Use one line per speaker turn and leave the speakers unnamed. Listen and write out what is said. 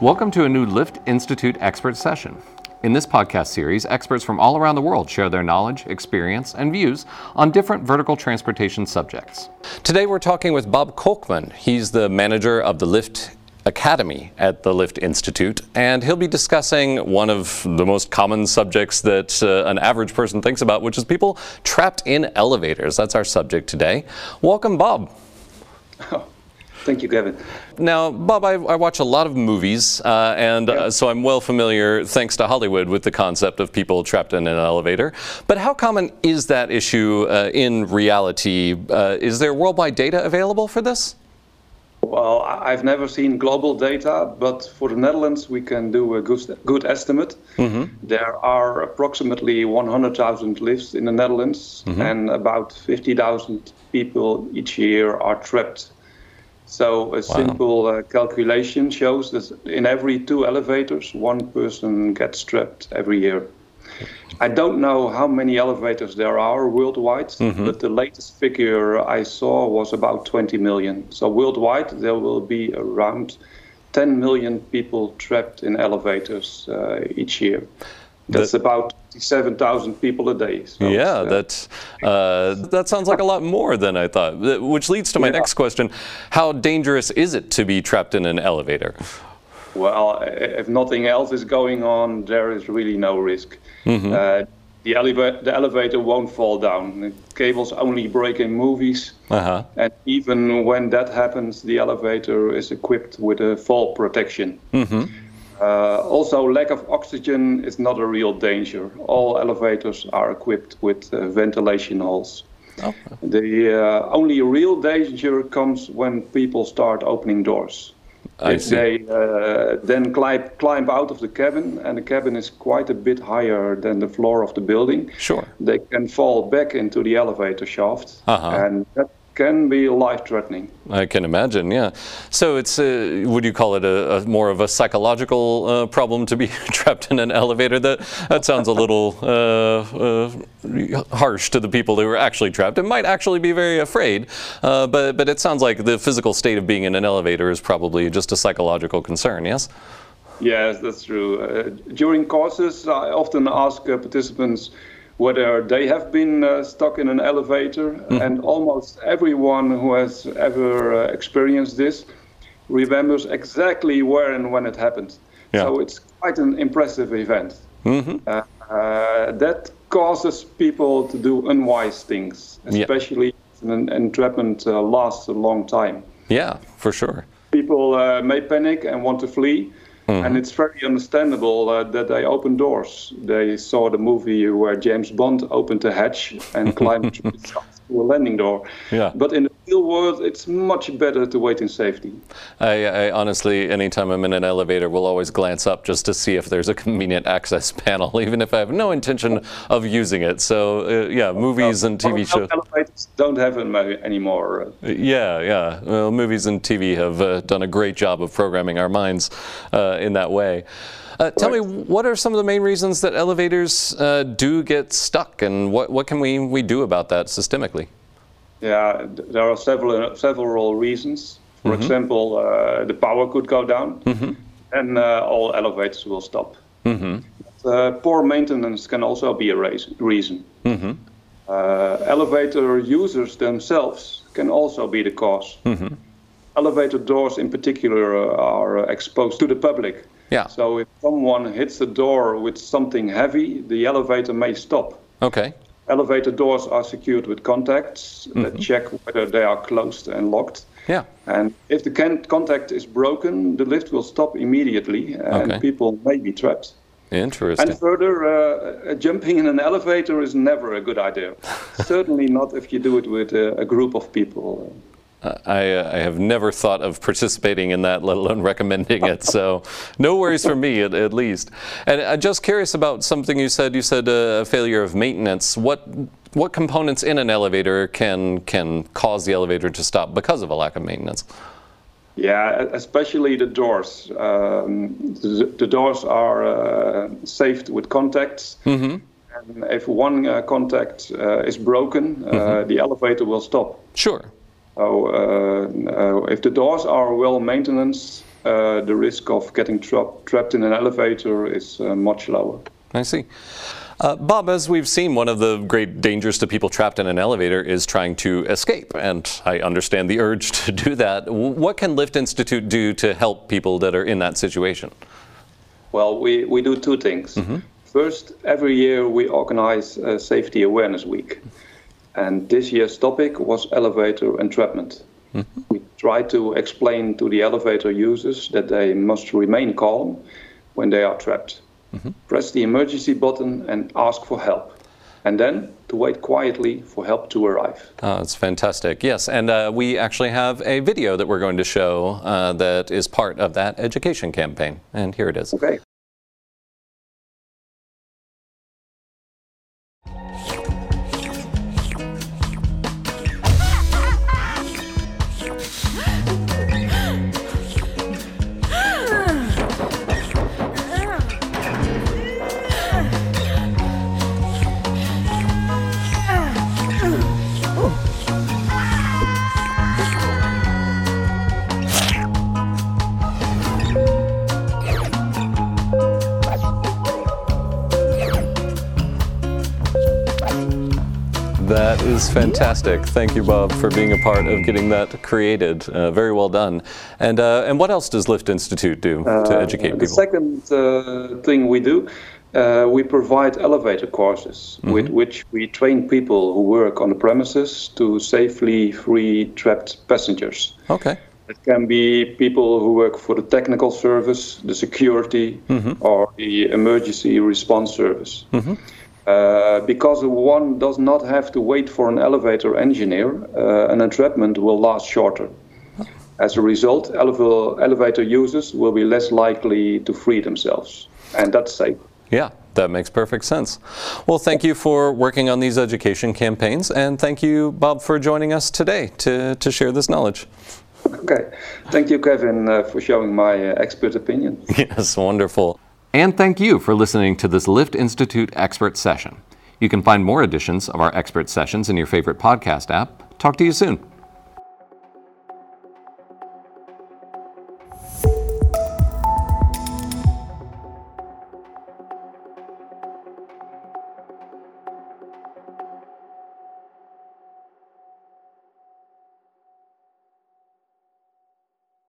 Welcome to a new Lift Institute expert session. In this podcast series, experts from all around the world share their knowledge, experience, and views on different vertical transportation subjects. Today we're talking with Bob Kolkman. He's the manager of the Lift Academy at the Lift Institute, and he'll be discussing one of the most common subjects that uh, an average person thinks about, which is people trapped in elevators. That's our subject today. Welcome, Bob.
Thank you, Kevin.
Now, Bob, I, I watch a lot of movies, uh, and uh, so I'm well familiar, thanks to Hollywood, with the concept of people trapped in an elevator. But how common is that issue uh, in reality? Uh, is there worldwide data available for this?
Well, I- I've never seen global data, but for the Netherlands, we can do a good, good estimate. There are approximately 100,000 lifts in the Netherlands, and about 50,000 people each year are trapped. So a simple uh, calculation shows that in every two elevators, one person gets trapped every year. I don't know how many elevators there are worldwide, but the latest figure I saw was about 20 million. So worldwide, there will be around 10 million people trapped in elevators uh, each year. That's about 7,000 people a day. So
yeah,
uh,
that uh, that sounds like a lot more than I thought. Which leads to my next question: How dangerous is it to be trapped in an elevator?
Well, if nothing else is going on, there is really no risk. Uh, the, eleva- the elevator won't fall down. The cables only break in movies.
Uh huh.
And even when that happens, the elevator is equipped with a fall protection. Uh, also, lack of oxygen is not a real danger. All elevators are equipped with uh, ventilation holes.
Oh.
The uh, only real danger comes when people start opening doors.
I
if
see.
they uh, then climb, climb out of the cabin, and the cabin is quite a bit higher than the floor of the building,
Sure.
they can fall back into the elevator shaft,
Uh-huh.
and that can be life-threatening.
I can imagine, yeah. So it's, uh, would you call it a, a more of a psychological uh, problem to be trapped in an elevator? That that sounds a little uh, uh, harsh to the people who are actually trapped. It might actually be very afraid, uh, but but it sounds like the physical state of being in an elevator is probably just a psychological concern. Yes.
Yes, that's true. Uh, during courses, I often ask uh, participants whether they have been uh, stuck in an elevator, and almost everyone who has ever uh, experienced this remembers exactly where and when it happened.
Yeah.
So it's quite an impressive event. Uh, uh, that causes people to do unwise things,
Yeah.
especially if an entrapment uh, lasts a long time
Yeah, for sure.
people uh, may panic and want to flee. And it's very understandable uh, that they open doors. They saw the movie where James Bond opened a hatch and climbed through the shaft to a landing door.
Yeah.
But in the real world, it's much better to wait in safety.
I, I honestly, anytime I'm in an elevator, will always glance up just to see if there's a convenient access panel, even if I have no intention of using it. So, uh, yeah, movies and TV
Well,
shows.
Elevators don't have them uh, anymore.
Yeah, yeah. Well, movies and TV have uh, done a great job of programming our minds uh, in that way. Uh, tell me, what are some of the main reasons that elevators uh, do get stuck, and what, what can we, we do about that systemically?
Yeah, there are several several reasons. For example, uh, the power could go down, and uh, all elevators will stop. But, uh, poor maintenance can also be a reason. Uh, elevator users themselves can also be the because Elevator doors, in particular, uh, are exposed to the public.
Yeah.
So if someone hits the door with something heavy, the elevator may stop.
Okay.
Elevator doors are secured with contacts that check whether they are closed and locked.
Yeah.
And if the can- contact is broken, the lift will stop immediately and
Okay.
people may be trapped.
Interesting.
And further, uh, uh, jumping in an elevator is never a good idea. Certainly not if you do it with uh, a group of people.
I, uh, I have never thought of participating in that, let alone recommending it. So, no worries for me, at, at least. And I'm just curious about something you said. You said uh, a failure of maintenance. What what components in an elevator can can cause the elevator to stop because of a lack of maintenance?
Yeah, especially the doors. Um, the, the doors are uh, saved with contacts. And if one uh, contact uh, is broken, uh, the elevator will stop.
Sure.
So uh, uh, if the doors are well maintained, uh, the risk of getting tra- trapped in an elevator is uh, much lower.
I see. Uh, Bob, as we've seen, one of the great dangers to people trapped in an elevator is trying to escape, and I understand the urge to do that. What can Lift Institute do to help people that are in that situation?
Well, we, we do two things. Mm-hmm. First, every year we organize a Safety Awareness Week, and this year's topic was elevator entrapment. Mm-hmm. We try to explain to the elevator users that they must remain calm when they are trapped. Mm-hmm. Press the emergency button and ask for help. And then to wait quietly for help to arrive.
Oh, that's fantastic. Yes, and uh, we actually have a video that we're going to show uh, that is part of that education campaign. And here it is.
Okay.
That is fantastic. Thank you, Bob, for being a part of getting that created. Uh, very well done. And uh, and what else does Lift Institute do to uh, educate people?
The second uh, thing we do, uh, we provide elevator courses mm-hmm. with which we train people who work on the premises to safely free trapped passengers.
Okay.
It can be people who work for the technical service, the security, mm-hmm. or the emergency response service. Mm-hmm. Uh, because one does not have to wait for an elevator engineer, uh, an entrapment will last shorter. As a result, elevator, elevator users will be less likely to free themselves, and that's safe.
Yeah, that makes perfect sense. Well, thank you for working on these education campaigns, and thank you, Bob, for joining us today to, to share this knowledge.
Okay. Thank you, Kevin, uh, for showing my uh, expert opinion.
Yes, wonderful. And thank you for listening to this Lift Institute expert session. You can find more editions of our expert sessions in your favorite podcast app. Talk to you soon.